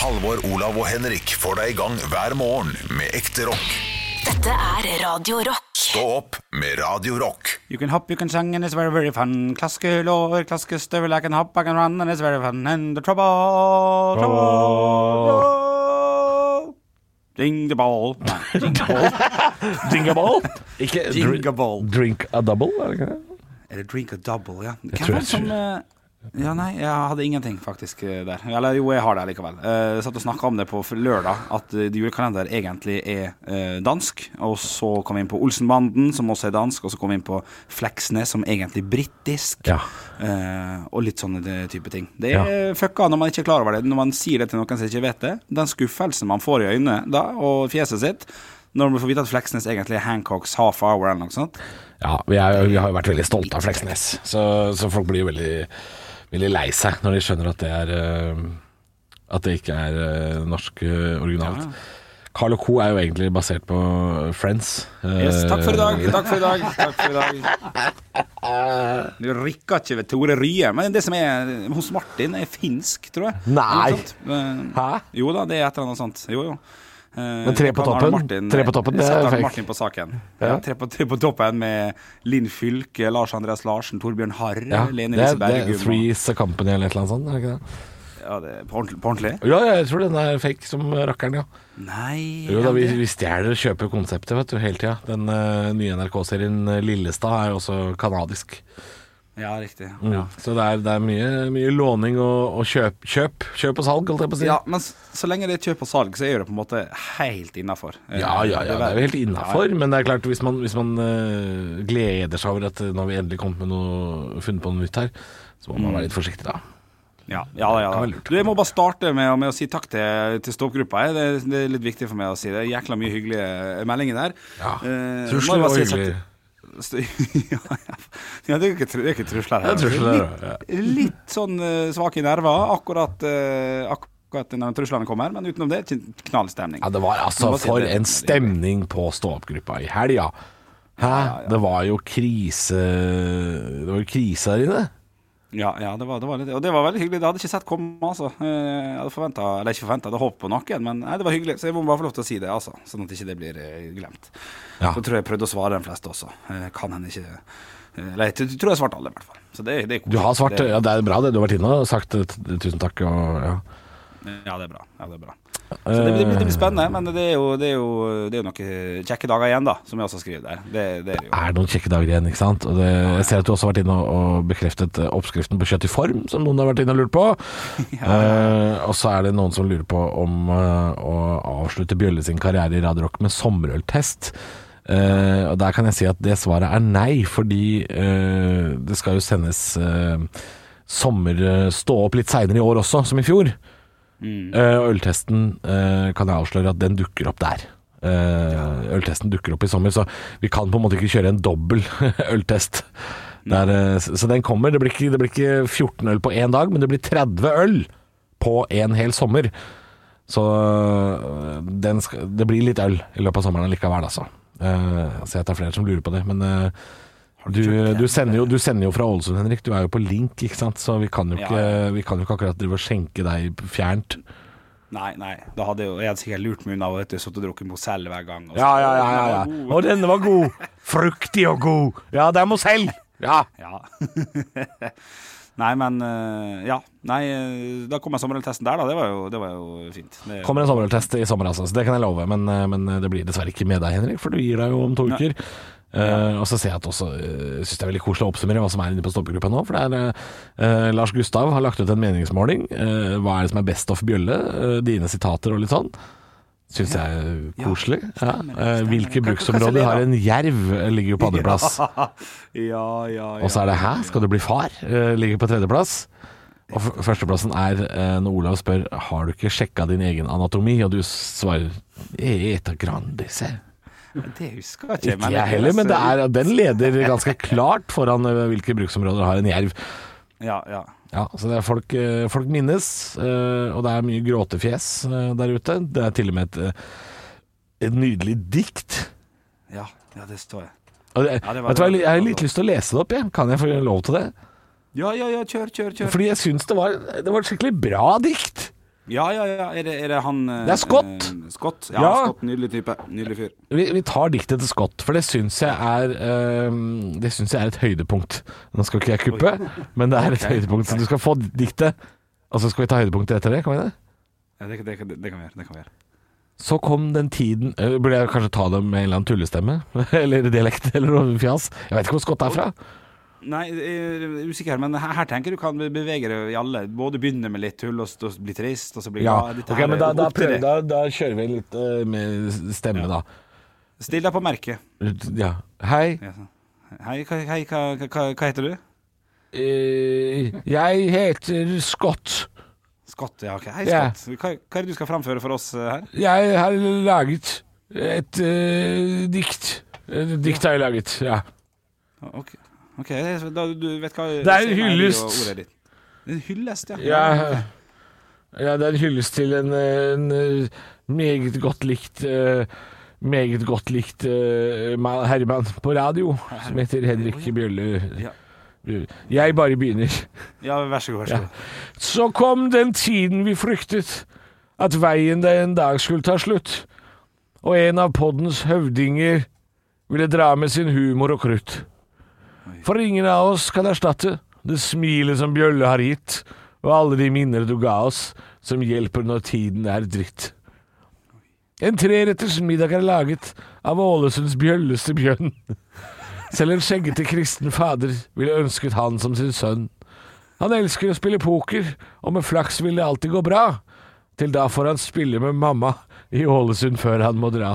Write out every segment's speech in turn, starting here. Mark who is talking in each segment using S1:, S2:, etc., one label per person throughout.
S1: Halvor, Olav og Henrik får deg i gang hver morgen med ekte rock.
S2: Dette er Radio Rock.
S1: Stå opp med Radio Rock.
S3: You can hop, you can sing, and it's very, very fun. Klaske lår, klaske støvel, I can hop, I can run, and it's very fun. And the trouble, trouble. Ding the ball. Ding the ball.
S4: Dingaball? Ikke
S3: ball.
S4: Drink a double, er det ikke det?
S3: Eller drink a double, ja.
S4: tror
S3: Hvem var
S4: jeg
S3: det som eh, Ja, nei, jeg hadde ingenting faktisk eh, der. Eller jo, jeg har det likevel. Eh, Jeg satt og snakka om det på lørdag, at eh, julekalender egentlig er dansk. Og så kom vi inn på Olsenbanden, som også er dansk. Og så kom vi inn på Fleksnes, som egentlig er britisk.
S4: Ja.
S3: Og litt sånne type ting. Det
S4: Ja.
S3: er fucka når man ikke er klar over det. Når man sier det til noen som ikke vet det. Den skuffelsen man får i øynene da, og fjeset sitt, når man får vite at Fleksnes egentlig er Hancocks half hour eller noe sånt.
S4: Ja, vi, er, vi har jo vært veldig stolte av Fleksnes, så, så folk blir jo veldig, veldig lei seg når de skjønner at det er eh, At det ikke er eh, norsk eh, originalt. Carl Co. er jo egentlig basert på Friends.
S3: Yes, takk for i dag. Takk for i dag. Takk for i dag. Du rikker ikke ved Tore Rye, men det som er hos Martin, er finsk, tror jeg.
S4: Nei. Hæ?
S3: Jo da, det er et eller annet sånt. Jo, jo. Eh,
S4: Men tre på toppen?
S3: Martin-
S4: Tre på toppen, det er fake.
S3: Martin på saken.
S4: Ja.
S3: Tre, på, tre på toppen med Linn Fylke, Lars Andreas Larsen, Torbjørn Harr,
S4: Ja,
S3: Lene
S4: Lise er- det er
S3: Bergum.
S4: Threes a Company eller et eller annet sånt. Er det ikke det?
S3: Ja, det på ordentlig? På ordentlig?
S4: Ja, jeg tror den er fake som rakkeren, ja.
S3: Nei
S4: Jo da, vi, vi stjeler og kjøper konseptet vet du, hele tida. Den uh, nye NRK-serien eh, Lillestad er jo også kanadisk.
S3: Ja, riktig.
S4: Mm.
S3: Ja.
S4: Så det er, det er mye, mye låning og, og kjøp, kjøp Kjøp og salg, holdt jeg på å si.
S3: Ja, men så, så lenge det er kjøp og salg, så er det på en måte helt innafor.
S4: Ja, ja, ja, det er jo helt innafor. Men det er klart, hvis man, hvis man uh, gleder seg over at eh, nå har vi endelig kommet med noe, funnet på noe nytt her, så må man være litt forsiktig, da.
S3: Ja, ja, ja. Du, jeg må bare starte med, med å si takk til, til stoppgruppa. Det, det er litt viktig for meg å si det. Jækla mye hyggelige meldinger der.
S4: Ja.
S3: Eh,
S4: Trusler og hyggelig.
S3: Ja, det er ikke, det er ikke trusler her.
S4: Er trusler,
S3: litt,
S4: ja.
S3: litt sånn uh, svake nerver akkurat, uh, akkurat når truslene kommer, men utenom det, knallstemning.
S4: Ja, det var altså for en stemning på stå-opp-gruppa i helga. Hæ? Det var jo krise Det var jo krise her inne.
S3: Ja, ja det, var, det var litt Og det var veldig hyggelig. Det hadde jeg ikke sett komme, altså. Eh, Jeg hadde forventa Eller ikke forventa, hadde håpet på noen, men nei, det var hyggelig. Så jeg må bare få lov til å si det, altså. Sånn at ikke det blir eh, glemt.
S4: Ja.
S3: Så tror jeg jeg prøvde å svare de fleste også. Eh, Kan hende ikke Nei, Eller jeg tror- jeg svarte alle, i hvert fall. Så det, det er
S4: Du har svart, ja, det er bra det. Du har vært inne og sagt tusen takk. Og, ja.
S3: Ja, det er bra. Ja, det er bra. Så det, det, blir- det blir spennende, men det er, jo, det, er jo, det er jo noen kjekke dager igjen, da, som jeg også skriver der. Det, det er
S4: er noen kjekke dager igjen, ikke sant? Og det, jeg ser at du også har vært inne og, bekreftet eh, oppskriften på kjøtt i form, som noen har vært inne og lurt på. Eh, og så er det noen som lurer på om uh, å avslutte Bjølle sin karriere i Radio Rock med sommerøltest. Uh, og der kan jeg si at det svaret er nei, fordi eh, det skal jo sendes uh, sommer stå opp litt seinere i år også, som i fjor. Eh, og øltesten eh, kan jeg avsløre at den dukker opp der. Eh, Øltesten dukker opp i sommer, så vi kan på en måte ikke kjøre en dobbel øltest. Der, eh, så den kommer. Det blir, ikke, det blir ikke 14 øl på én dag, men det blir 30 øl på en hel sommer. Så den skal, det blir litt øl i løpet av sommeren likevel, altså. så jeg tar flere som lurer på det. Men eh, du, du, sender jo, du sender jo fra Ålesund, Henrik. Du er jo på link, ikke sant. Så vi kan jo ikke,
S3: ja.
S4: vi kan jo ikke akkurat drive og skjenke deg fjernt.
S3: Nei, nei. Da hadde jeg, jo- jeg hadde sikkert lurt meg unna og sittet og drukket Mozell hver gang.
S4: Ja, ja, ja. ja, ja. Og denne var god! Fruktig og god! Ja, det er Mozell! Ja.
S3: Ja. Nei, men eh, Ja. Nei, eh, da kom jeg sommerøltesten der, da. Det var jo, det var jo fint. Det,
S4: Kommer en sommerøltest i sommer, altså. Så det kan jeg love. Men, eh, men det blir dessverre ikke med deg, Henrik, for du gir deg jo om to uker. Uh, og så ser jeg at også uh, synes det er veldig koselig å oppsummere hva som er inne på stoppegruppa nå. For det er uh, Lars Gustav har lagt ut en meningsmåling. Uh, hva er det som er best of Bjølle? Dine sitater og litt sånn. Syns jeg er koselig. Ja.
S3: stemmer,
S4: Eh, hvilke bruksområder har en jerv? Eh, Ligger jo på andreplass.
S3: ja, ja, ja.
S4: Og så er det 'hæ, skal du bli far?' Eh, ligger på tredjeplass. Og førsteplassen er når Olav spør 'har du ikke sjekka din egen anatomi?' Og du svarer 'eta grandise'.
S3: Det husker jeg ikke.
S4: Ikke jeg heller, men det er, den leder ganske klart foran hvilke bruksområder har en jerv.
S3: Ja, ja.
S4: Ja, så det er folk, eh, folk minnes, eh, og det er mye gråtefjes eh, der ute. Det er til og med et, et nydelig dikt.
S3: Ja, ja det står jeg.
S4: Og det,
S3: Ja, det var-
S4: jeg jeg har litt lyst til å lese det opp, jeg. Kan jeg få lov til det?
S3: Ja, ja, ja, kjør, kjør, kjør.
S4: Fordi jeg syns det var Det var et skikkelig bra dikt.
S3: Ja, ja, ja. Er det, er det han eh,
S4: Det er Scott.
S3: eh, Scott. Ja,
S4: Ja.
S3: Scott. Nydelig type. Nydelig fyr.
S4: Vi, vi tar diktet til Scott, for det syns jeg er eh, Det syns jeg er et høydepunkt. Nå skal ikke jeg kuppe, men det er et
S3: okay.
S4: høydepunkt. Så du skal få diktet, og så skal vi ta høydepunktet etter det. Kan vi det?
S3: Ja, det, det, det, det kan vi gjøre. Det kan vi gjøre.
S4: Så kom den tiden eh, Burde jeg kanskje ta det med en eller annen tullestemme? eller dialekt, eller noe fjas? Jeg vet ikke hvor Scott er fra.
S3: Nei, jeg er usikker, men her, her tenker du kan bevege deg i alle. Både begynne med litt tull, og og bli trist, og så bli
S4: Ja,
S3: glad.
S4: ok, men da, da,
S3: deg.
S4: da, da kjører vi litt uh, med stemme, da.
S3: Still deg på merket.
S4: Ja. Hei.
S3: Ja. Hei, hva, hei hva, hva, hva heter du?
S4: Uh, jeg heter Scott.
S3: Scott, ja. ok. Hei,
S4: Ja.
S3: Scott. Hva, hva er det du skal framføre for oss eh, her?
S4: Jeg har laget et uh, dikt. Et dikt har jeg laget, ja.
S3: Ok, ok, da, du vet hva
S4: Det er en hyllest.
S3: En hyllest, ja.
S4: Ja, ja det er en hyllest til en, en meget godt likt eh, Meget godt likt uh, ma- herremann på radio som heter Henrik Bjølle. Jeg bare begynner.
S3: Ja, vær så god. Vær så
S4: Ja.
S3: god.
S4: Så kom den tiden vi fryktet, at veien det en dag skulle ta slutt, og en av poddens høvdinger ville dra med sin humor og krutt. For ingen av oss kan erstatte det smilet som Bjølle har gitt, og alle de minner du ga oss, som hjelper når tiden er dritt. En treretters middag er laget av Ålesunds bjølleste bjønn. Selv en skjeggete kristen fader ville ønsket han som sin sønn. Han elsker å spille poker, og med flaks vil det alltid gå bra. Til da får han spille med mamma i Ålesund før han må dra.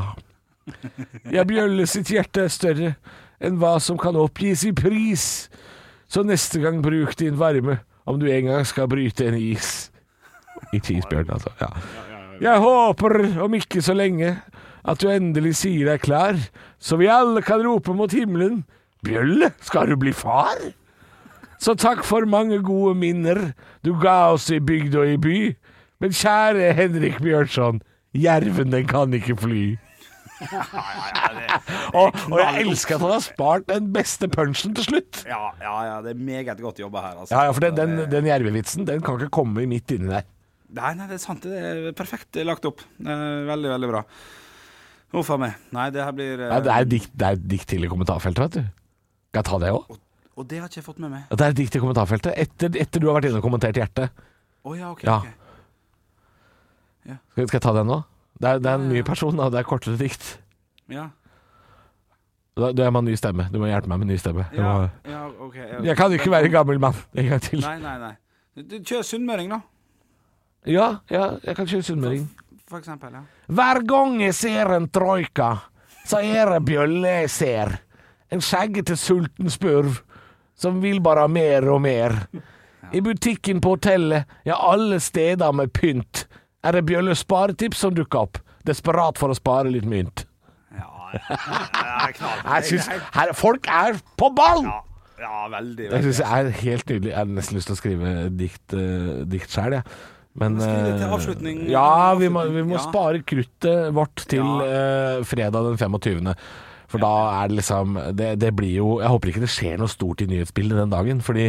S4: Ja, Bjølle sitt hjerte er større enn hva som kan oppgis i pris. Så neste gang bruk din varme om du en gang skal bryte en is. Ikke isbjørn, altså. Ja. Jeg håper om ikke så lenge at du endelig sier deg klar, så vi alle kan rope mot himmelen Bjølle, skal du bli far? Så takk for mange gode minner du ga oss i bygd og i by. Men kjære Henrik Bjørnson, jerven den kan ikke fly. og, og jeg elsker at han har spart den beste punchen til slutt.
S3: Ja, ja, ja, det er meget godt jobba her. Altså.
S4: Ja, ja, for den, den, den jervevitsen den kan ikke komme midt inni der.
S3: Nei, nei, det er sant. Det er perfekt lagt opp. Eh, veldig, veldig bra. Huff a meg. Nei, det her blir eh,
S4: Ja, det er dikt, det er dikt til i kommentarfeltet, vet du. Skal jeg ta det òg?
S3: Og det har ikke jeg fått med meg.
S4: Det er dikt i kommentarfeltet etter, etter du har vært inne og kommentert hjertet.
S3: Oh, ja, ok.
S4: Ja.
S3: ok.
S4: Skal, skal jeg ta den nå? Det er, det er en ny person, da. Det er kortere dikt.
S3: Ja.
S4: Da, du må ha ny stemme. Du må hjelpe meg med ny stemme. Du
S3: Ja,
S4: må,
S3: ja, ok. ja.
S4: jeg kan ikke være gammel mann en gang til.
S3: Nei, nei, nei. Du, Kjør sunnmøring, da.
S4: Ja, ja, jeg kan kjøre sunnmøring.
S3: For eksempel. Ja.
S4: Hver gang jeg ser en troika, så er det bjølle jeg ser. En skjeggete sulten spurv som vil bare ha mer og mer. I butikken på hotellet, ja alle steder med pynt, er det Bjølles sparetips som dukker opp. Desperat for å spare litt mynt.
S3: Ja, ja.
S4: Jeg synes, her, Folk er på ball!
S3: ja, ja, veldig. Veldig.
S4: Synes jeg er helt nydelig. Jeg har nesten lyst til å skrive dikt, uh, dikt sjøl, jeg. Men
S3: Skriv til
S4: eh,
S3: avslutning.
S4: Ja, vi må, vi må
S3: Ja.
S4: spare kruttet vårt til
S3: Ja.
S4: eh, fredag den 25. For da er det liksom det, det blir jo Jeg håper ikke det skjer noe stort i nyhetsbildet den dagen. Fordi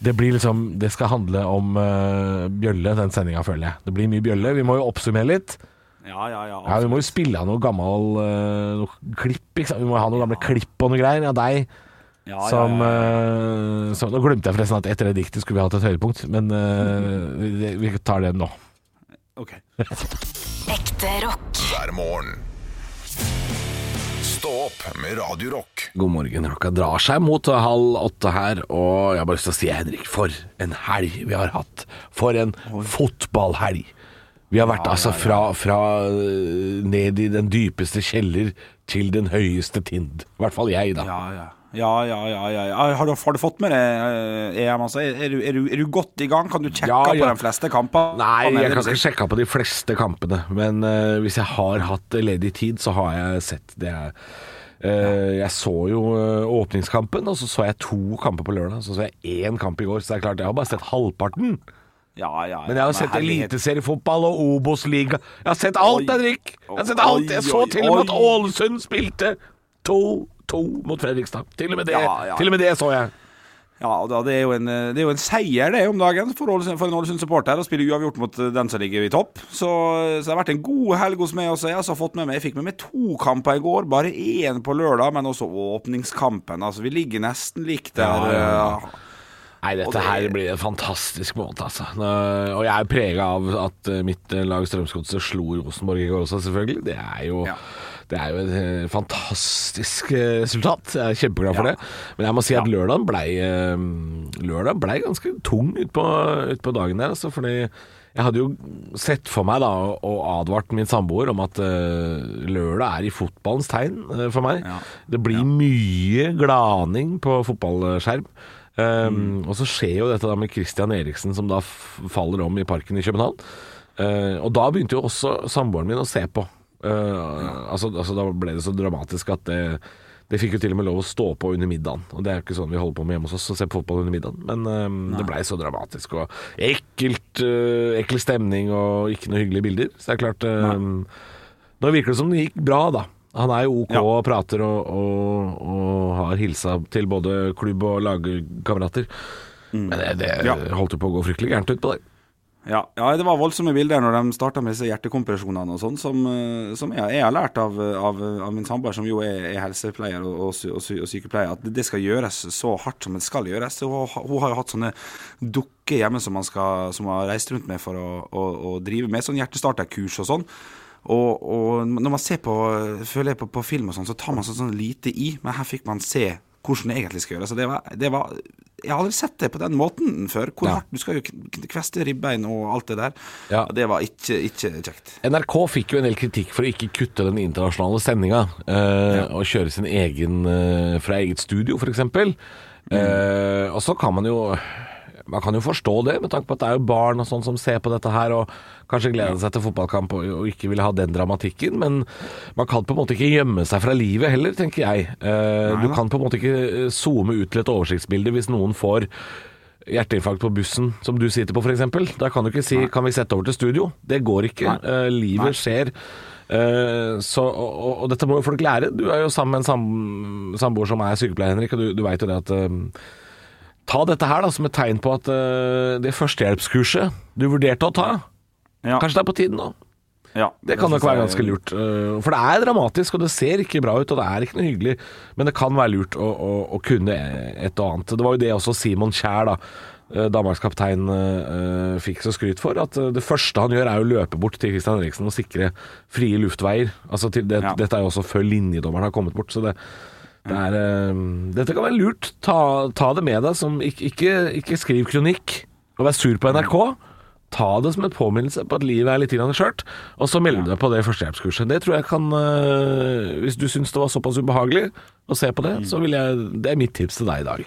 S4: det blir liksom Det skal handle om uh, Bjølle, den sendinga, føler jeg. Det blir mye Bjølle. Vi må jo oppsummere litt.
S3: Ja, ja, ja.
S4: Ja, Vi må jo spille av noe gammel uh, noe klipp. Ikke sant? Vi må ha noen gamle klipp og noe greier av deg. Som,
S3: ja, ja.
S4: eh, som Nå glemte jeg forresten at etter det diktet skulle vi hatt et høydepunkt, men uh, vi, vi tar det nå.
S3: Ok.
S2: Ekte rock.
S1: hver morgen. Stå opp med Radio Rock.
S4: God morgen, klokka drar seg mot halv åtte her, og jeg har bare lyst til å si, Henrik, for en helg vi har hatt. For en fotballhelg. Vi har vært altså fra, fra øh, ned i den dypeste kjeller til den høyeste tind. I hvert fall jeg, da.
S3: Ja, ja. Ja, ja, ja, ja, ja. Har, du, har du fått med deg eh, EM? Altså? Er, er, er, du, er du godt i gang? Kan du sjekke
S4: Ja,
S3: på de fleste kamper?
S4: Nei, jeg kan ikke sjekke på de fleste kampene, men uh, hvis jeg har hatt ledig tid, så har jeg sett det. Øh, jeg så jo øh, åpningskampen, og så så jeg to kamper på lørdag. Så så jeg én kamp i går, så det er klart, jeg har bare sett halvparten.
S3: Ja, ja, ja.
S4: Men jeg har sett eliteseriefotball og Obos-liga. Jeg har sett alt, Henrik! Jeg har sett alt. Jeg så til og med at. Ålesund spilte 2-2 mot Fredrikstad. Til og med det. Til og med det så jeg.
S3: Ja, og da, det, er jo en, eh, det er jo en seier det om dagen for, Ålesund, for en Ålesund-supporter å spille uavgjort mot eh, den som ligger i topp. Så, så det har vært en god helg hos meg også. Jeg har altså fått med meg, jeg fikk med meg to kamper i går. Bare én på lørdag, men også åpningskampen. Altså, Vi ligger nesten likt der.
S4: Ja, ja,
S3: ja.
S4: Nei, dette her blir en fantastisk måned, altså. Og jeg er prega av at eh, mitt eh, lag Strømsgodset slo Rosenborg i går også, selvfølgelig. Det er jo,
S3: Ja.
S4: Det er jo et eh, fantastisk eh, resultat. Jeg er kjempeglad for
S3: Ja.
S4: det. Men jeg må si at lørdagen blei lørdag ble ganske tung utpå ut på dagen der, altså. Fordi jeg hadde jo sett for meg da og advart min samboer om at uh, lørdag er i fotballens tegn uh, for meg.
S3: Ja.
S4: Det blir mye glaning på fotballskjerm. Um, Og så skjer jo dette da med Christian Eriksen som da faller om i parken i København. Uh, og da begynte jo også samboeren min å se på. Eh, altså, altså Da ble det så dramatisk at det, de fikk jo til og med lov å stå på under middagen. Og det er jo ikke sånn vi holder på med hjemme hos oss, å se på fotball under middagen. Men um, det blei så dramatisk og ekkelt, uh, ekkel stemning og ikke noe hyggelige bilder. Så det er klart um, Nå virker det som det gikk bra, da. Han er jo OK
S3: Ja.
S4: og prater og, og, og har hilsa til både klubb og lagkamerater. Men det, det
S3: Ja.
S4: holdt jo på å gå fryktelig gærent utpå der.
S3: Ja, ja, det var voldsomme bilder når de starta med disse hjertekompresjonene og sånn, som, eh, som jeg, jeg har lært av, av, av min samboer, som jo er, er helsepleier og, og, og, og sykepleier, at det skal gjøres så hardt som det skal gjøres. Hun, hun har jo hatt sånne dukker hjemme som man skal, som har reist rundt med for å, å, å drive med sånn hjertestarterkurs og sånn. Og, og når man ser på, føler jeg på, på film og sånn, så tar man sånn, sånn lite i, men her fikk man se hvordan det egentlig skal gjøres. Det var, det var Jeg har aldri sett det på den måten før. Hvor hardt du skal jo kveste ribbein og alt det der.
S4: Ja.
S3: Det var ikke, ikke kjekt.
S4: NRK fikk jo en del kritikk for å ikke kutte den internasjonale sendinga eh, og kjøre sin egen eh, fra eget studio, f.eks. Eh, og så kan man jo man kan jo forstå det, med tanke på at det er jo barn og sånn som ser på dette her, og kanskje gleder seg til fotballkamp og, og ikke vil ha den dramatikken. Men man kan på en måte ikke gjemme seg fra livet heller, tenker jeg. Eh, du kan på en måte ikke eh, zoome ut til et oversiktsbilde hvis noen får hjerteinfarkt på bussen som du sitter på f.eks. Da kan du ikke si 'kan vi sette over til studio'? Det går ikke.
S3: Nei.
S4: Eh, livet
S3: Nei.
S4: skjer. Eh, så, og, og, dette må jo folk lære. Du er jo sammen med en sam, samboer som er sykepleier, Henrik, og du, du veit jo det at eh, Ta dette her da som et tegn på at uh, det førstehjelpskurset du vurderte å ta,
S3: Ja.
S4: kanskje det er på tiden nå.
S3: Ja,
S4: Det kan nok være ganske lurt. Uh, For det er dramatisk, og det ser ikke bra ut, og det er ikke noe hyggelig. Men det kan være lurt å, å, å kunne et og annet. Det var jo det også Simon Kjær, da, eh, Danmarkskaptein, uh, fikk så skryt for. At det første han gjør, er å løpe bort til Christian Eriksen og sikre frie luftveier. Altså til det,
S3: Ja.
S4: Dette er jo også før linjedommeren har kommet bort, så det, det er, eh, dette kan være lurt. Ta, ta det med deg. Som, ikke, ikke, ikke skriv kronikk og vær sur på NRK. Ta det som en påminnelse på at livet er litt skjørt, og så melde deg på det førstehjelpskurset. Det tror jeg kan uh, Hvis du syns det var såpass ubehagelig å se på det, så vil jeg Det er mitt tips til deg i dag.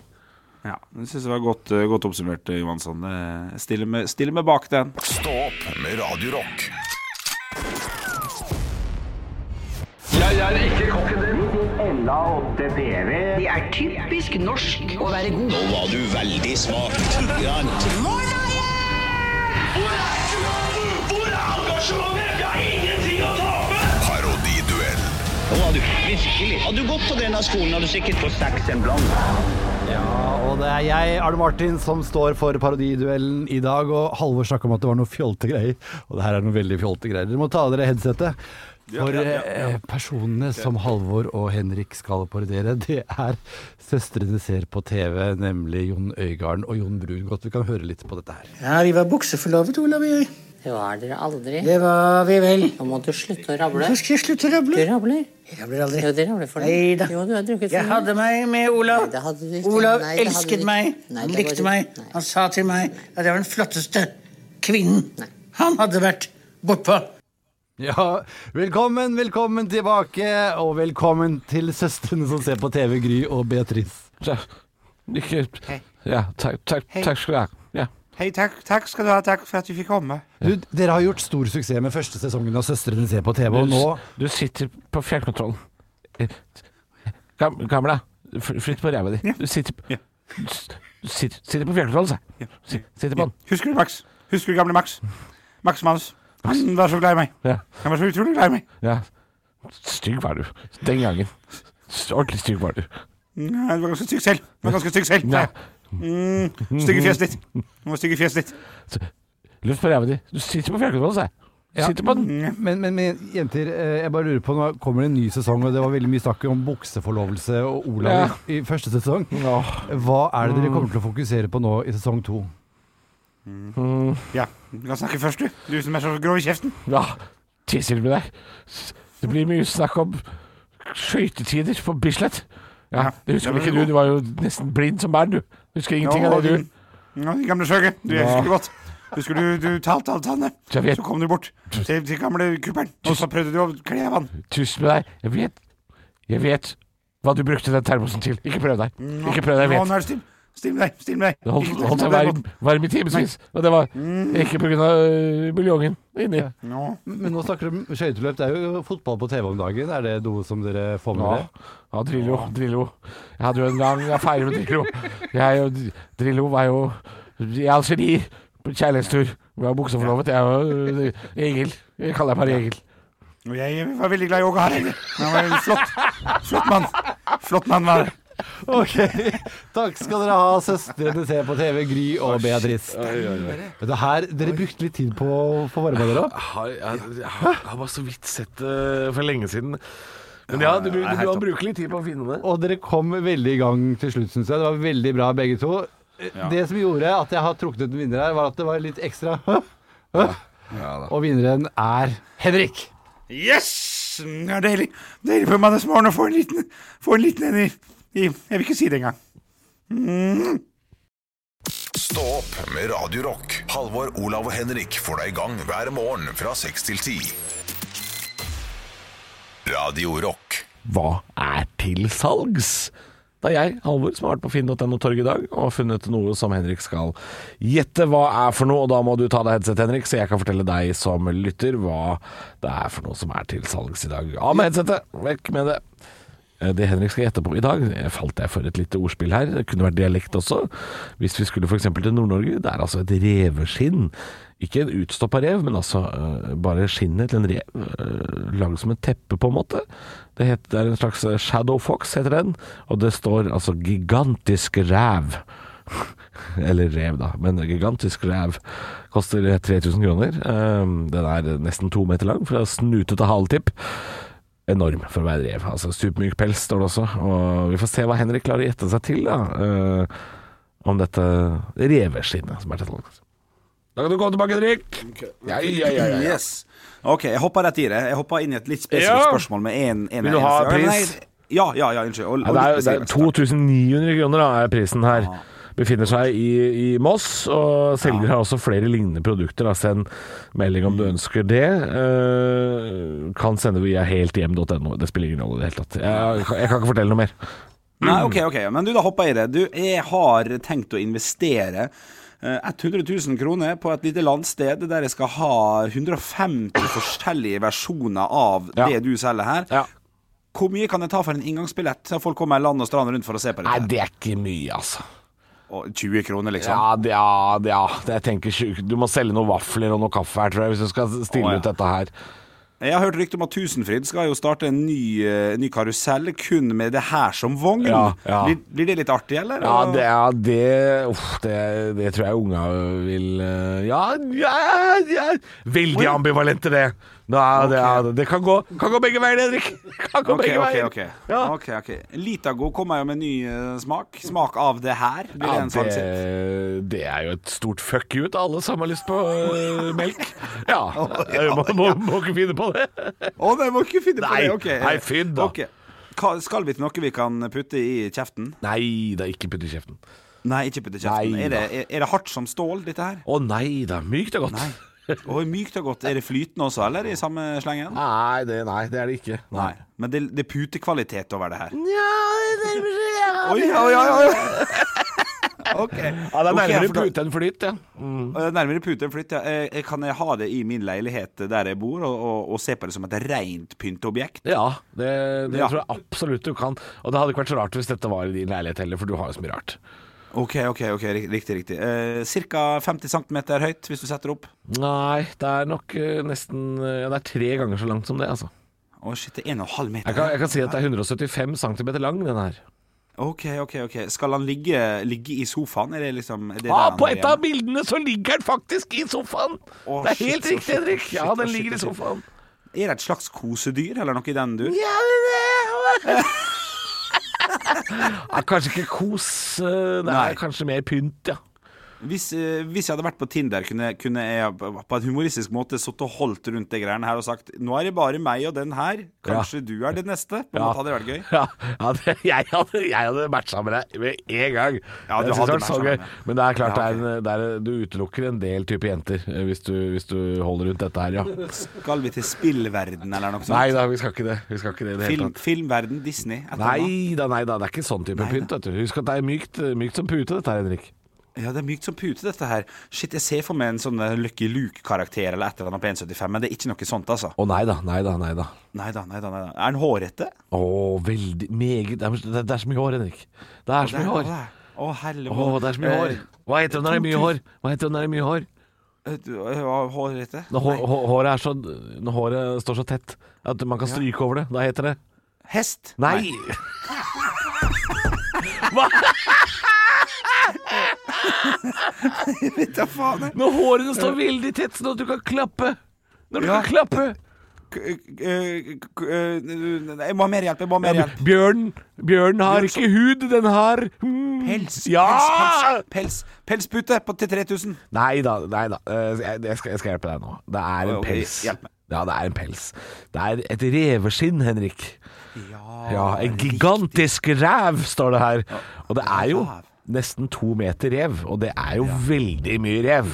S3: Ja, det syns jeg var godt, eh, godt oppsummert, eh, Jeg stiller meg, stiller meg bak den.
S1: Stå opp med Radio Rock.
S5: Det er typisk norsk å være god.
S6: Nå var du veldig smak. Grann.
S7: Hvor er engasjementet? Jeg har ingenting å tape!
S1: Parodiduell.
S6: Nå var du virkelig. Hadde du gått på denne skolen, hadde du sikkert fått seks en blant.
S8: Ja, og det er jeg, Arne Martin, som står for parodiduellen i dag. Og Halvor snakka om at det var noe fjolte greier, og det her er noe veldig fjolte greier. Dere må ta av dere headsetet. For eh, personene som Halvor og Henrik skal parodiere, det er søstrene ser på TV, nemlig Jon Øigarden og Jon Brungot. Vi kan høre litt på dette her.
S5: Ja, vi var bukseforlovet, Olav og jeg.
S9: Det var dere aldri.
S5: Det var vi vel.
S9: Nå må du slutte å rable.
S5: Så skal jeg slutte å rable.
S9: Du rabler.
S5: Jeg rabler aldri.
S9: Jo, det rabler for deg.
S5: Nei da.
S9: Jo, du har drukket for
S5: Jeg hadde meg med Olav.
S9: Nei, det hadde du ikke.
S5: Olav
S9: Nei, det hadde du
S5: elsket
S9: ikke.
S5: meg.
S9: Nei,
S5: Han likte meg. Han sa til meg at jeg var den flotteste kvinnen
S9: Nei.
S5: han hadde vært bortpå.
S8: Ja, velkommen, velkommen tilbake, og velkommen til søstrene som ser på TV, Gry og Beatrice.
S4: Ja, ikke Ja, takk, takk, takk skal du ha. Ja.
S3: Hei, takk, takk skal du ha. Takk for at du fikk komme.
S8: Du, dere har gjort stor suksess med første sesongen av Søstrene ser på TV, og nå
S4: Du sitter på fjernkontrollen. Gam, Gamla, flytt på ræva di. Du sitter,
S3: Ja.
S4: du sitter, sitter på fjernkontrollen, sa jeg. Sitter på den.
S3: Husker du Max? Husker du gamle Max? Max Manus. Han var så glad i meg.
S4: Ja.
S3: Han var så utrolig glad i meg.
S4: ja. Stygg var du. Den gangen. Ordentlig stygg var du.
S3: Nei, du var ganske stygg selv. Du var ganske stygg selv.
S4: Ja.
S3: Mm, stygge fjeset ditt. Nå stygge fjeset ditt.
S4: Luft på ræva di. Du sitter på fjernkontrollen, sa jeg. Du
S8: Ja.
S4: sitter på den.
S8: Men, men, men jenter, eh, jeg bare lurer på, nå kommer det en ny sesong, og det var veldig mye snakk om bukseforlovelse og Olav
S4: Ja.
S8: i, i første sesong. Hva er det dere kommer til å fokusere på nå i sesong to?
S4: Mm.
S3: Ja, du kan snakke først, du. Du som er så grov i kjeften.
S4: Ja, tisser med deg. Det blir mye snakk om skøytetider på Bislett. Ja,
S3: Ja,
S4: det husker vel ikke du. Du var jo nesten blind som barn, du. Husker ingenting av det, du.
S3: Ja, din gamle skjøge. Du
S4: Ja.
S3: husker det godt. Husker du du talte alle tannene? Så kom du bort til, til gamle kuppelen, og så prøvde du å kle av han.
S4: Tyst med deg. Jeg vet. Jeg vet hva du brukte den termosen til. Ikke prøv deg. Ikke prøv deg, jeg vet.
S3: Still med deg. Still med deg.
S4: Det holdt, holdt seg varm, varm i timevis. Og det var ikke pga. Uh, buljongen inni.
S3: No.
S8: Men nå snakker du om skøyteløp. Det er jo fotball på TV om dagen. Er det noe som dere får med
S4: Ja,
S8: dere?
S4: ja Drillo. Drillo. Jeg hadde jo en lang affære med Drillo. Jeg og Drillo var jo i Algerie på kjærlighetstur. Vi var bukseforlovet. Jeg og øh, Egil. Jeg kaller deg bare Egil.
S3: Jeg var veldig glad i Åge Hareide. Han var en flott, flott mann. Flott mann var det.
S8: Ok, takk skal dere ha, søstrene ser på TV, Gry og Beatrice. Vet du, her, Dere brukte litt tid på å få varma dere opp.
S4: Jeg har, jeg, jeg har bare så vidt sett det for lenge siden. Men ja, du, du, du,
S3: du
S4: har bruke litt tid på å finne det.
S8: Og dere kom veldig i gang til slutt, syns jeg. Det var veldig bra, begge to. Det som gjorde at jeg har trukket ut en vinner her, var at det var litt ekstra Og vinneren er Henrik.
S3: Yes! Det er deilig. Deilig på mandagsmorgen å få en liten, få en liten en i, i Jeg vil ikke si det engang.
S1: Stå opp med Radio Rock. Halvor, Olav og Henrik får deg i gang hver morgen fra 6 til 10. Radio Rock.
S4: Hva er til salgs? Det er jeg, Halvor, som har vært på finn.no torg i dag og funnet noe som Henrik skal gjette hva er for noe. Og da må du ta deg headset, Henrik, så jeg kan fortelle deg som lytter hva det er for noe som er til salgs i dag. Av med headsetet! Vekk med det. Eh, Det Henrik skal gjette på i dag, det falt jeg for et lite ordspill her. Det kunne vært dialekt også. Hvis vi skulle f.eks. til Nord-Norge, det er altså et reveskinn. Ikke en utstoppa rev, men altså uh, bare skinnet til en rev. Uh, lagd som et teppe, på en måte. Det, heter, det er en slags Shadow Fox, heter den. Og det står altså 'gigantisk ræv'. Eller rev, da. Men gigantisk ræv koster 3000 kroner. Uh, Den er nesten to meter lang, fra snute til haletipp enorm for å være rev. Altså Supermyk pels står det også. Og vi får se hva Henrik klarer å gjette seg til da, uh, om dette reveskinnet som er til salgs. Da kan du komme tilbake, Henrik. Ja, ja, ja, ja, ja.
S3: Yes. OK, jeg hoppa rett i det. Jeg hoppa inn i et litt spesifikt spørsmål med én
S4: Vil du ha pris?
S3: Ja, ja, ja, unnskyld. Og,
S4: det, er, det er 2900 kroner da, er prisen her. Befinner seg i, i Moss, og selger har også flere lignende produkter. Da. Send melding om du ønsker det. Uh, kan sende via helthjem.no. Det spiller ingen rolle i det hele tatt. Jeg, jeg kan ikke fortelle noe mer.
S3: Nei, OK, ok, men du, da hopper jeg i det. Du, jeg har tenkt å investere eh, 100 000 kroner på et lite landsted der jeg skal ha 150 forskjellige versjoner av
S4: Ja.
S3: det du selger her.
S4: Ja.
S3: Hvor mye kan jeg ta for en inngangsbillett? Så folk kommer land og strand rundt for å se på
S4: Nei, det er ikke mye, altså.
S3: Og 20 kroner, liksom?
S4: Ja, det, ja, det, ja. Det, jeg tenker Du må selge noen vafler og noe kaffe her, tror jeg, hvis du skal stille
S3: Å, ja.
S4: ut dette her.
S3: Jeg har hørt rykte om at Tusenfryd skal jo starte en ny, uh, ny karusell kun med det her som vogn.
S4: Ja, ja.
S3: Blir, blir det litt artig, eller?
S4: Ja, det, ja, det, uff, det, det tror jeg unga vil eh, Ja, ja, ja. Veldig ambivalent til det. Nå, det, ja, det kan gå, kan gå begge veier, Henrik. Kan gå
S3: okay,
S4: begge
S3: okay,
S4: veier.
S3: ok.
S4: Ja.
S3: ok, ok. Litago kommer jo med ny eh, smak. Smak av det her. Det
S4: Ja, det, det er jo et stort fuck you til alle som har lyst på uh, melk. Ja, jeg må, må, må ikke finne på det.
S3: Å nei, må ikke finne på
S4: Nei,
S3: det. ok.
S4: nei, finn da.
S3: Skal vi til noe vi kan putte i kjeften?
S4: Nei, det er ikke putte i kjeften.
S3: Nei, ikke putte i kjeften.
S4: Nei
S3: er, det, er, er det hardt som stål, dette her?
S4: Å nei da, mykt og godt.
S3: Nei. Og mykt og godt. Er det flytende også, eller i samme slengen?
S4: Nei, det, nei, det er det ikke.
S3: Nei. Men det, det er putekvalitet over det her.
S4: Ja, det er
S3: Oi, oi, oi, oi. Okay.
S4: Ja, det er nærmere
S3: okay,
S4: pute enn flyt, ja. Mm.
S3: Eh, Nærmere pute enn flyt, ja. Eh, eh, Kan jeg ha det i min leilighet der jeg bor, og, og, og se på det som et rent pynteobjekt?
S4: Ja, det, det
S3: Ja.
S4: tror jeg absolutt du kan. Og det hadde ikke vært så rart hvis dette var i din leilighet heller, for du har jo så mye rart.
S3: OK, ok, ok, riktig, riktig. Eh, Ca. 50 cm høyt, hvis du setter opp.
S4: Nei, det er nok øh, nesten øh, Ja, det er tre ganger så langt som det, altså.
S3: Å shit, det er 1,5 meter.
S4: Jeg kan, jeg kan si at det er 175 cm lang, den her.
S3: OK, OK. ok Skal han ligge, ligge i sofaen? Er det liksom er det
S4: Ah, på et av bildene så ligger han faktisk i sofaen!
S3: Oh,
S4: det er
S3: shit,
S4: helt riktig, Henrik.
S3: shit,
S4: Ja, den
S3: shit,
S4: ligger i sofaen.
S3: Er det et slags kosedyr, eller noe i den dur?
S4: Ja, det er ja, Kanskje ikke kos. Det er Nei. kanskje mer pynt, ja.
S3: Hvis, eh, hvis jeg hadde vært på Tinder, kunne, kunne jeg på en humoristisk måte sittet og holdt rundt de greiene her og sagt Nå er det bare meg og den her. Kanskje du er det neste? På en
S4: Ja.
S3: måte hadde det vært gøy.
S4: Ja, ja jeg hadde, jeg hadde matcha med deg med en gang.
S3: Ja, du
S4: Jeg
S3: hadde
S4: det
S3: matcha med meg.
S4: Men det er klart
S3: Ja,
S4: det er, det er, du utelukker en del type jenter eh, hvis du, hvis du holder rundt dette her, ja.
S3: Skal vi til spillverden eller noe sånt?
S4: Nei da, vi skal ikke det. Vi skal ikke det det
S3: Film, filmverden, Disney?
S4: Nei da, nei da. Det er ikke sånn type pynt. Vet du. Husk at det er mykt, mykt som pute, dette her, Henrik.
S3: Ja, det er mykt som pute, dette her. Shit, jeg ser for meg en sånn eh, Lucky Luke-karakter eller et eller annet på 1,75, men det er ikke noe sånt, altså.
S4: Å nei da, nei da, nei da.
S3: Nei da, nei da. nei da. Er han hårete?
S4: Å, veldig Meget Det er, det er så mye hår, Henrik. Det er så mye hår.
S3: Å, helvete.
S4: Å, det er så mye hår. Hva heter det når det er mye hår? Hva heter det når det er mye hår?
S3: hår? Hårete?
S4: Når håret er så Når håret står så tett at man kan stryke over det. Da heter det
S3: Hest?
S4: Nei! Hva?
S3: Vet da faen. jeg.
S4: Når hårene står veldig tett, sånn at du kan klappe. Når du
S3: Ja.
S4: kan klappe.
S3: K- eh, k- eh, Jeg må ha mer hjelp. Jeg må ha mer hjelp.
S4: bjørn, bjørn har ikke hud, den har mm,
S3: Pels.
S4: Ja!
S3: Pels, pels, pels. Pelspute på, til 3000.
S4: Nei da, nei da. Eh, Jeg, jeg, skal, jeg skal hjelpe deg nå. Det er en
S3: Ok,
S4: pels.
S3: hjelp meg.
S4: Ja, det er en pels. Det er et reveskinn, Henrik. Ja, en gigantisk ræv, står det her. Og det er jo
S3: Ræv.
S4: Nesten to meter rev, og det er jo veldig mye rev.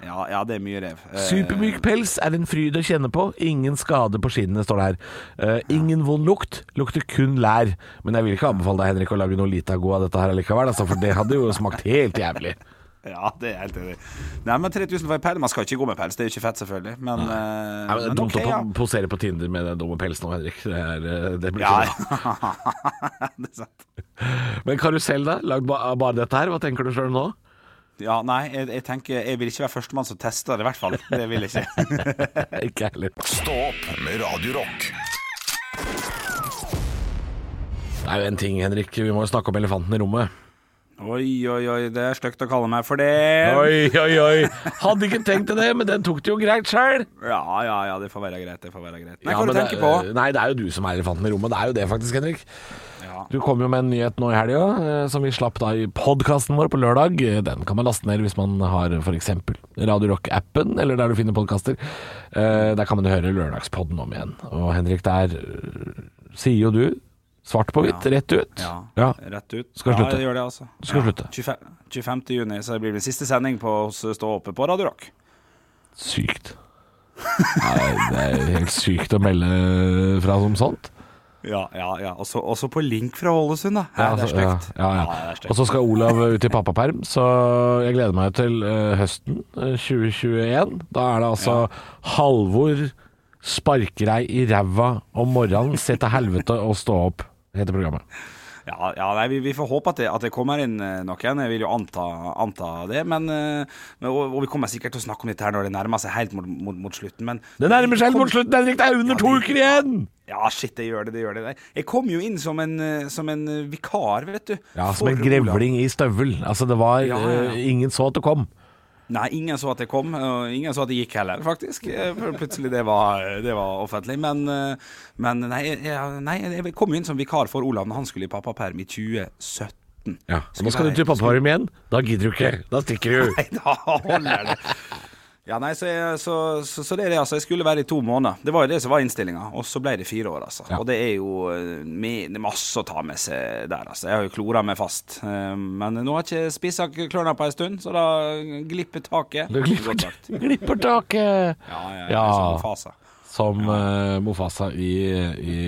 S3: Ja, ja, det er mye rev. Eh,
S4: Supermyk pels er en fryd å kjenne på. Ingen skade på skinnene, står det her. Uh, ingen vond lukt. Lukter kun lær. Men jeg vil ikke anbefale deg, Henrik, å lage noe Litago av dette her likevel, altså, for det hadde jo smakt helt jævlig.
S3: Ja, det er helt enig. Nei, men 3000 for en pels. Man skal ikke gå med pels, det er jo ikke fett, selvfølgelig. Men, uh,
S4: Nei, men det er dumt
S3: okay,
S4: å
S3: ja.
S4: posere på Tinder med den dumme pelsen nå, Henrik. Det, er, det blir
S3: Ja,
S4: bra.
S3: det er sant.
S4: Men karusell, da? Lagd av bare dette her? Hva tenker du sjøl nå?
S3: Ja, nei, jeg, jeg tenker Jeg vil ikke være førstemann som tester det, i hvert fall. Det vil jeg ikke.
S4: ikke heller.
S1: Stå opp med Radiorock.
S4: Det er jo en ting, Henrik. Vi må jo snakke om elefanten i rommet.
S3: Oi, oi, oi, det er stygt å kalle meg for det.
S4: Oi, oi, oi. Hadde ikke tenkt til det, men den tok det jo greit sjøl.
S3: Ja, ja, ja, det får være greit. Det får være greit. Nei,
S4: Ja,
S3: du tenker på?
S4: Nei, det er jo du som er elefanten i rommet. Det er jo det, faktisk, Henrik.
S3: Ja.
S4: Du kom jo med en nyhet nå i helga, eh, som vi slapp da i podkasten vår på lørdag. Eh, Den kan man laste ned hvis man har f.eks. Radio Rock-appen, eller der du finner podkaster. Der kan man høre lørdagspodden om igjen. Og Henrik, der eh, sier jo du, svart på hvitt, rett ut
S3: Ja,
S4: Ja.
S3: rett ut.
S4: Skal
S3: ja,
S4: slutte.
S3: jeg gjør det, altså.
S4: Skal
S3: ja.
S4: slutte.
S3: 25, 25. juni så blir det siste sending på oss Stå oppe på Radio Rock.
S4: Sykt. Nei, det er helt sykt å melde fra som sånt.
S3: Ja, ja, ja. Også, også på link fra Ålesund, da. Ja, det er
S4: stygt. ja,
S3: stygt.
S4: ja, ja.
S3: stygt.
S4: Og så skal Olav ut i pappaperm, så jeg gleder meg til uh, høsten uh, 2021. Da er det altså Halvor sparker deg i ræva om morgenen, se til helvete og stå opp, heter programmet.
S3: Ja, ja nei, vi, vi får håpe at det, at det kommer inn eh, noen. Jeg vil jo anta, anta det. Men, eh, men, og, vi kommer sikkert til å snakke om dette her når det nærmer seg helt mot, mot, mot slutten. Men
S4: Det nærmer seg helt mot slutten, Henrik! Det er under to uker igjen!
S3: Ja, shit, det gjør det. det gjør det. Jeg kom jo inn som en, eh, som en vikar, vet du.
S4: Ja, som en grevling i støvel. Altså, det var
S3: Ja, ja, ja.
S4: Ingen så at det kom.
S3: Nei, ingen så at jeg kom, og ingen så at jeg gikk heller, faktisk. Eh, for Plutselig det var, det var offentlig. Men, eh, men nei, jeg, nei, jeg kom jo inn som vikar for Olav når han skulle i pappaperm i 2017.
S4: Ja, Nå skal du til pappaperm igjen. Da gidder du ikke. Da stikker du.
S3: Nei, da holder det. Ja, nei, så, jeg, så, så, så det er det, altså. Jeg skulle være i to måneder. Det var jo det som var innstillinga. Og så ble det fire år, altså.
S4: Ja.
S3: Og det er jo eh, med, masse å ta med seg der, altså. Jeg har jo klora meg fast. Eh, Men nå har jeg ikke spissa klørne på en stund, så da glipper taket.
S4: Glipper, glipper taket.
S3: Ja, ja,
S4: Ja.
S3: ja. Som Mofasa
S4: Som eh, Mofasa i, i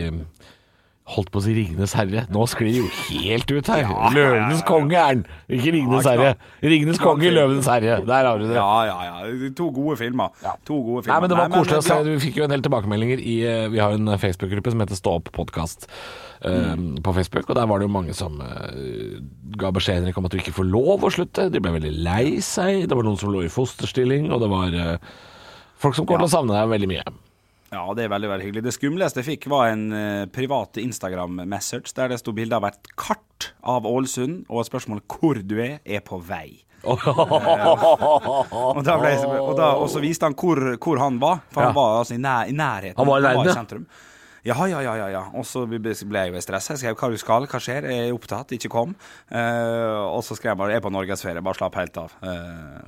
S4: Holdt på å si Ringenes herre. Nå sklir det jo helt ut her.
S3: Ja,
S4: Løvenes konge er den, ikke Ringenes
S3: Ja,
S4: herre. Ringenes konge. Løvenes herre. Der har du det.
S3: Ja, ja, ja. To gode filmer. Ja. To gode filmer.
S4: Nei, men Det var koselig å se. Vi fikk jo en del tilbakemeldinger i eh, Vi har en Facebook-gruppe som heter Stå opp podkast på Facebook. Og der var det jo mange som uh, ga beskjed Henrik, om at du ikke får lov å slutte. De ble veldig lei seg. Det var noen som lå i fosterstilling, og det var uh, folk som kommer til å savne deg veldig mye.
S3: Ja, det er veldig veldig hyggelig. Det skumleste jeg fikk, var en eh, privat Instagram-message der det sto bilde av et kart av Ålesund, og spørsmålet hvor du er, er på vei. Og, da ble og, da, og så viste han hvor, hvor han var, for
S4: Ja.
S3: han var altså i, nær, i nærheten.
S4: Han var i nærheten, i
S3: sentrum. Ja, ja, ja, ja, ja. Og så ble jeg jo stressa. Jeg skrev hva du skal, hva skjer, jeg er opptatt, ikke kom. Uh, og så skrev jeg bare jeg er på norgesferie, bare slapp helt av. Uh,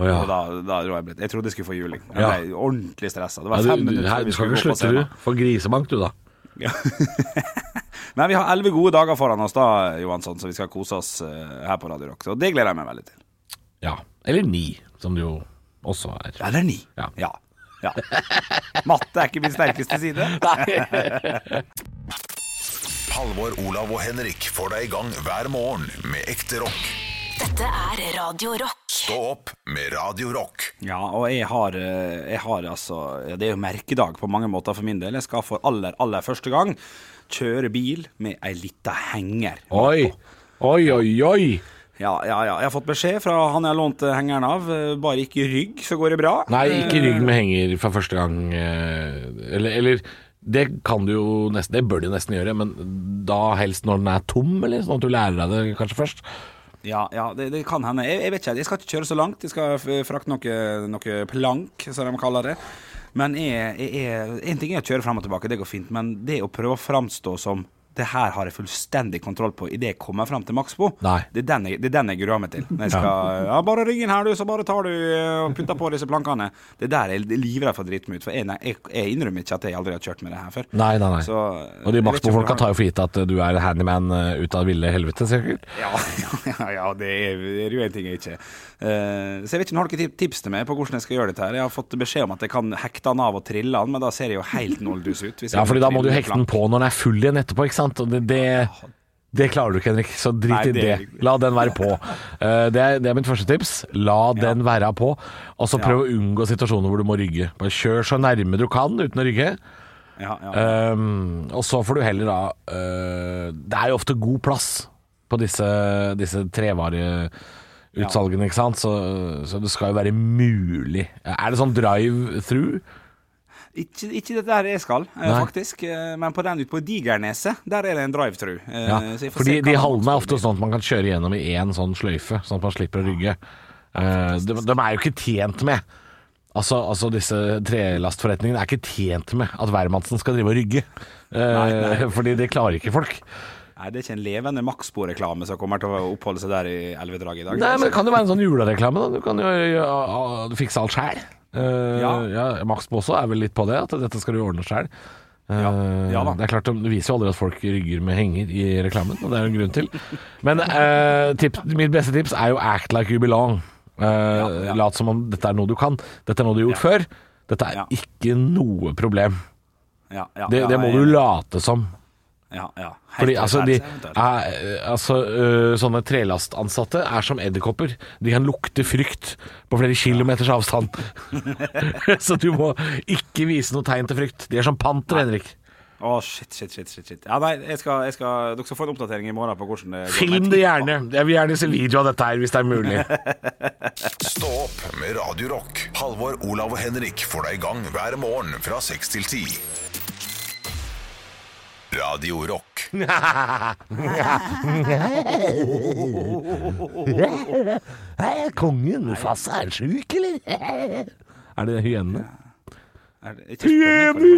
S4: oh, ja.
S3: Og da, da dro jeg blitt. Jeg trodde jeg skulle få juling. Jeg
S4: Ja.
S3: ble ordentlig stressa. Det var
S4: fem
S3: fem
S4: du,
S3: minutter
S4: her,
S3: vi
S4: skal
S3: skulle gå på
S4: slutte, du.
S3: scenen.
S4: For grisebank, du, da.
S3: Ja. Men vi har elleve gode dager foran oss da, Johansson, så vi skal kose oss eh, her på Radio Rock. Og det gleder jeg meg veldig til.
S4: Ja. Eller ni, som det jo også er.
S3: Eller ni.
S4: Ja.
S3: ja. Ja. Matte er ikke min sterkeste side.
S1: Halvor, Olav og Henrik får deg i gang hver morgen med ekte rock.
S2: Dette er Radio Rock.
S1: Stå opp med Radio Rock.
S3: Ja, og jeg har, eh, jeg har altså ja, Det er jo merkedag på mange måter for min del. Jeg skal for aller, aller første gang kjøre bil med ei lita henger.
S4: Oi! Oi, oi, oi!
S3: Ja, ja, ja. Jeg har fått beskjed fra han jeg lånte eh, hengeren av. eh, Bare ikke rygg, så går det bra.
S4: Nei, ikke rygg med henger for første gang. eh, Eller, eller det kan du jo nesten Det bør du nesten gjøre, men da helst når den er tom, eller sånn at du lærer deg det kanskje først.
S3: Ja, ja det, det kan hende. Jeg, jeg vet ikke, jeg skal ikke kjøre så langt. Jeg skal frakte noe, noe plank, som de kaller det. Men jeg, jeg, jeg, en ting er å kjøre fram og tilbake, det går fint. Men det å prøve å framstå som det her har jeg fullstendig kontroll på idet jeg kommer fram til Maxbo, det er den jeg, det den jeg gruer meg til. Når jeg skal, ja, bare ring inn her, du, så bare tar du eh, og putter på disse plankene. Det er der er livredd for å drite meg ut. For jeg, jeg, jeg innrømmer ikke at jeg aldri har kjørt med det her før.
S4: Nei, nei, nei.
S3: Så,
S4: Og de Maxbo-folka tar jo for gitt at du er handyman eh, ut av ville helvete, sikkert.
S3: Ja, ja, ja det, er, er jo en ting jeg ikke Eh, Så jeg vet ikke har dere tip- tips til meg på hvordan jeg skal gjøre dette her. Jeg har fått beskjed om at jeg kan hekte den av og trille den, men da ser jeg jo helt noldus ut.
S4: Ja, fordi da må du hekte den på når den er full igjen etterpå, ikke sant? Og det, det, det klarer du ikke, Henrik, så drit
S3: Nei,
S4: i
S3: det
S4: det. La den være på. Uh, det, er, det er mitt første tips. La den være på, og så prøv å unngå situasjoner hvor du må rygge. Bare kjør så nærme du kan uten å rygge.
S3: Ja, ja.
S4: Um, og så får du heller da uh, Det er jo ofte god plass på disse, disse trevareutsalgene, ikke sant? Så, så det skal jo være mulig. Er det sånn drive-through?
S3: Ikke, ikke det der jeg skal, eh,
S4: Nei.
S3: faktisk. eh, Men på den ute på Digerneset, der er det en drive-through. Eh,
S4: Ja, fordi de hallene er ofte sånn at man kan kjøre gjennom i én sånn sløyfe, sånn at man slipper å rygge. Ja, de, de er jo ikke tjent med Altså, altså disse trelastforretningene er ikke tjent med at hvermannsen skal drive og rygge.
S3: Nei, nei.
S4: Fordi det klarer ikke folk.
S3: Nei, det er ikke en levende Maxbo-reklame som kommer til å oppholde seg der i elvedraget i dag.
S4: Nei, men det kan jo være en sånn julereklame, da. Du kan jo ja, fikse alt sjæl.
S3: Ja.
S4: ja, Max også er vel litt på det, at dette skal du ordne sjæl.
S3: Ja. Ja
S4: det er klart, det viser jo aldri at folk rygger med henger i reklamen, og det er jo en grunn til. Men uh, tips, mitt beste tips er jo act like you belong. Uh,
S3: ja.
S4: Lat som om dette er noe du kan. Dette er noe du har gjort før. Dette er
S3: Ja.
S4: ikke noe problem.
S3: Ja, ja,
S4: Det,
S3: ja,
S4: det må du late som.
S3: Ja, ja.
S4: Fordi altså, de, er, altså øh, Sånne trelastansatte er som edderkopper. De kan lukte frykt på flere kilometers avstand. Så du må ikke vise noe tegn til frykt. De er som panter, Henrik.
S3: Å, shit, shit, shit, shit, shit. Ja, nei, jeg skal, jeg skal, dere skal få en oppdatering i morgen på hvordan det går.
S4: Film det gjerne. Jeg vil gjerne se video av dette her, hvis det er mulig.
S1: Stå opp med Radio Rock. Halvor, Olav og Henrik får deg i gang hver morgen fra 6 til 10. Radio Rock.
S4: Er kongen Mufasa er sjuk, eller? Er det hyenene?
S3: Er på.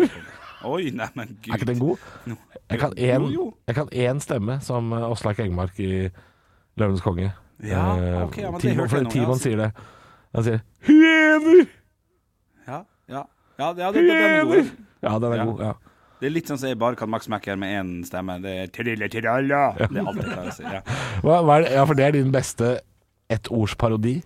S3: Oi, neimen gud.
S4: Er ikke den god? Jeg kan én, stemme som eh, Engmark i 'Løvenes konge'.
S3: Ja,
S4: Eh,
S3: ok, ja, men det
S4: Timon,
S3: hørte jeg
S4: Timon sier det. Han sier 'hyener'!
S3: Ja, ja. Ja, det, ja, det, det, den er god.
S4: Ja, den er
S3: Ja.
S4: god. ja
S3: Det er litt sånn som jeg bare kan Max Macker med én stemme. Det er trille tiralla. Det er alt jeg klarer å si. Ja.
S4: hva, hva det? ja, for det er din beste ettordsparodi?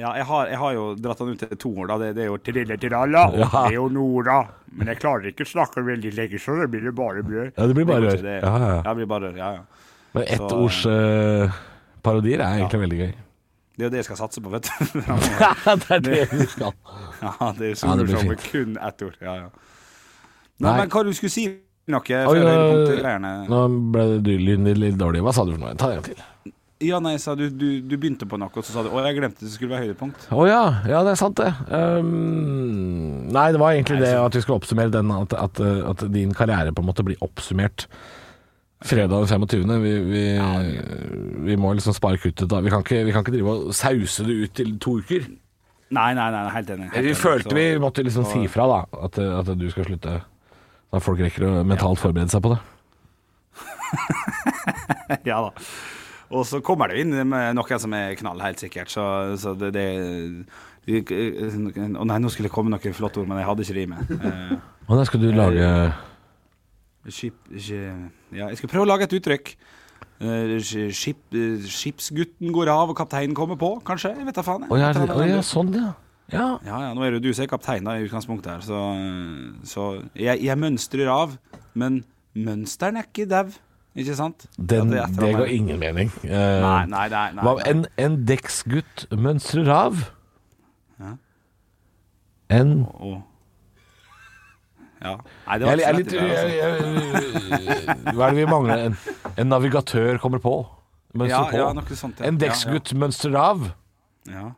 S3: Ja, jeg har, jeg har jo dratt den ut til to ord, da. Det, det er jo trille tiralla.
S4: Ja.
S3: Det er jo Nora. Men jeg klarer ikke å snakke veldig lenge, så det blir det bare brød.
S4: Ja, det blir bare rør. Ja, ja, ja.
S3: Ja, det blir bare rør. Ja, ja.
S4: Men ettordsparodier uh, er egentlig veldig gøy.
S3: Det er jo det jeg skal satse på, vet du.
S4: det er det du skal.
S3: ja, det er
S4: Ja,
S3: soloshow med kun ett ord. Ja, ja. Nei, men hva du skulle si noe før høydepunktgreiene?
S4: nå ble det lyden litt, dårlig. Hva sa du for noe? Ta det en gang til.
S3: Ja, nei, sa du, du, du begynte på noe, og så sa du Å, jeg glemte det skulle være høydepunkt.
S4: Å ja, ja det er sant det. Um, nei, det var egentlig
S3: Nei,
S4: det at vi skulle oppsummere den, at, at, at din karriere på en måte blir oppsummert Fredag den 25. Vi, vi, vi må liksom spare kuttet da. Vi kan, ikke, vi kan ikke drive og sause det ut til to uker.
S3: Nei, nei, nei, helt enig. Helt
S4: Vi følte vi måtte liksom si fra da at, at du skal slutte. Da folk rekker å mentalt forberede seg på det.
S3: Ja da. Og så kommer det jo inn med noen som er knall, helt sikkert. Så, så det, det Å nei, nå skulle det komme noen flotte ord, men jeg hadde ikke rimet. Eh,
S4: Og da skal du lage
S3: skip, ja, jeg skal prøve å lage et uttrykk. Eh, skip, eh, skipsgutten går av, og kapteinen kommer på, kanskje? Jeg vet da faen. jeg.
S4: Å ja, sånn ja. Ja.
S3: Ja, ja, nå er det jo du som er kaptein i utgangspunktet her, så, så jeg, jeg mønstrer av, men mønsteren er ikke dau, ikke sant?
S4: Den,
S3: Ja,
S4: det,
S3: det
S4: ga ingen mening. Eh,
S3: Nei, nei, nei. nei,
S4: hva,
S3: nei.
S4: en, en dekksgutt mønstrer av.
S3: Ja.
S4: En
S3: oh. ja. Nei, det var
S4: jeg, jeg,
S3: jeg, altså.
S4: jeg, Hva er det vi mangler? En, en navigatør kommer på. Mønster
S3: Ja,
S4: på.
S3: ja, noe sånt, ja.
S4: En dekksgutt mønstrer av.
S3: Ja.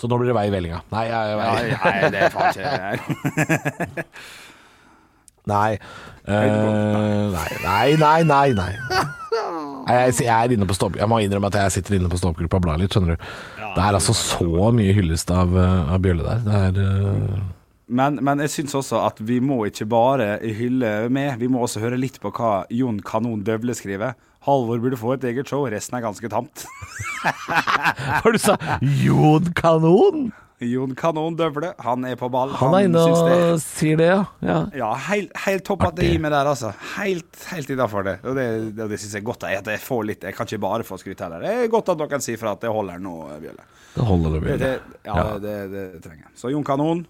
S4: Så nå blir det vei i vellinga. Nei, jeg,
S3: jeg,
S4: jeg,
S3: nei, det er faen ikke
S4: nei. Uh, nei, nei, nei, nei, nei. Nei, Jeg, jeg er inne på stopp Jeg må innrømme at jeg sitter inne på stoppgruppa og blar litt, skjønner du. Det er altså så mye hyllest av, eh, av Bjølle der. Det er uh...
S3: Men, men jeg syns også at vi må ikke bare hylle med, vi må også høre litt på hva Jon Kanon Døvle skriver. Halvor burde få et eget show, resten er ganske tamt.
S4: Hva du sa Jon Kanon?
S3: Jon Kanon Døvle, han er på ball.
S4: Han er inne
S3: og det-
S4: sier det, ja. ja.
S3: Ja, helt, helt topp at det gir meg der, altså. Helt, helt innafor det. Og det, det, det syns jeg er godt. At jeg får litt Jeg kan ikke bare få skryt heller. Det er godt at noen sier fra at det holder nå, Bjølle.
S4: Det holder det,
S3: Det,
S4: Bjølle.
S3: det, ja, Det, det, trenger jeg. Så Jon Kanon,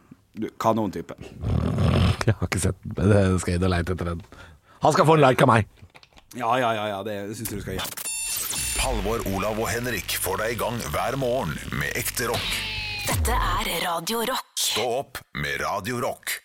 S3: kanontype.
S4: Jeg har ikke sett den, men jeg skal inn og leite etter den. Han skal få en like av meg.
S3: Ja, ja, ja, ja det, syns jeg du skal gjøre.
S1: Halvor, Olav og Henrik får deg i gang hver morgen med ekte rock.
S2: Dette er Radio Rock.
S1: Stå opp med Radio Rock.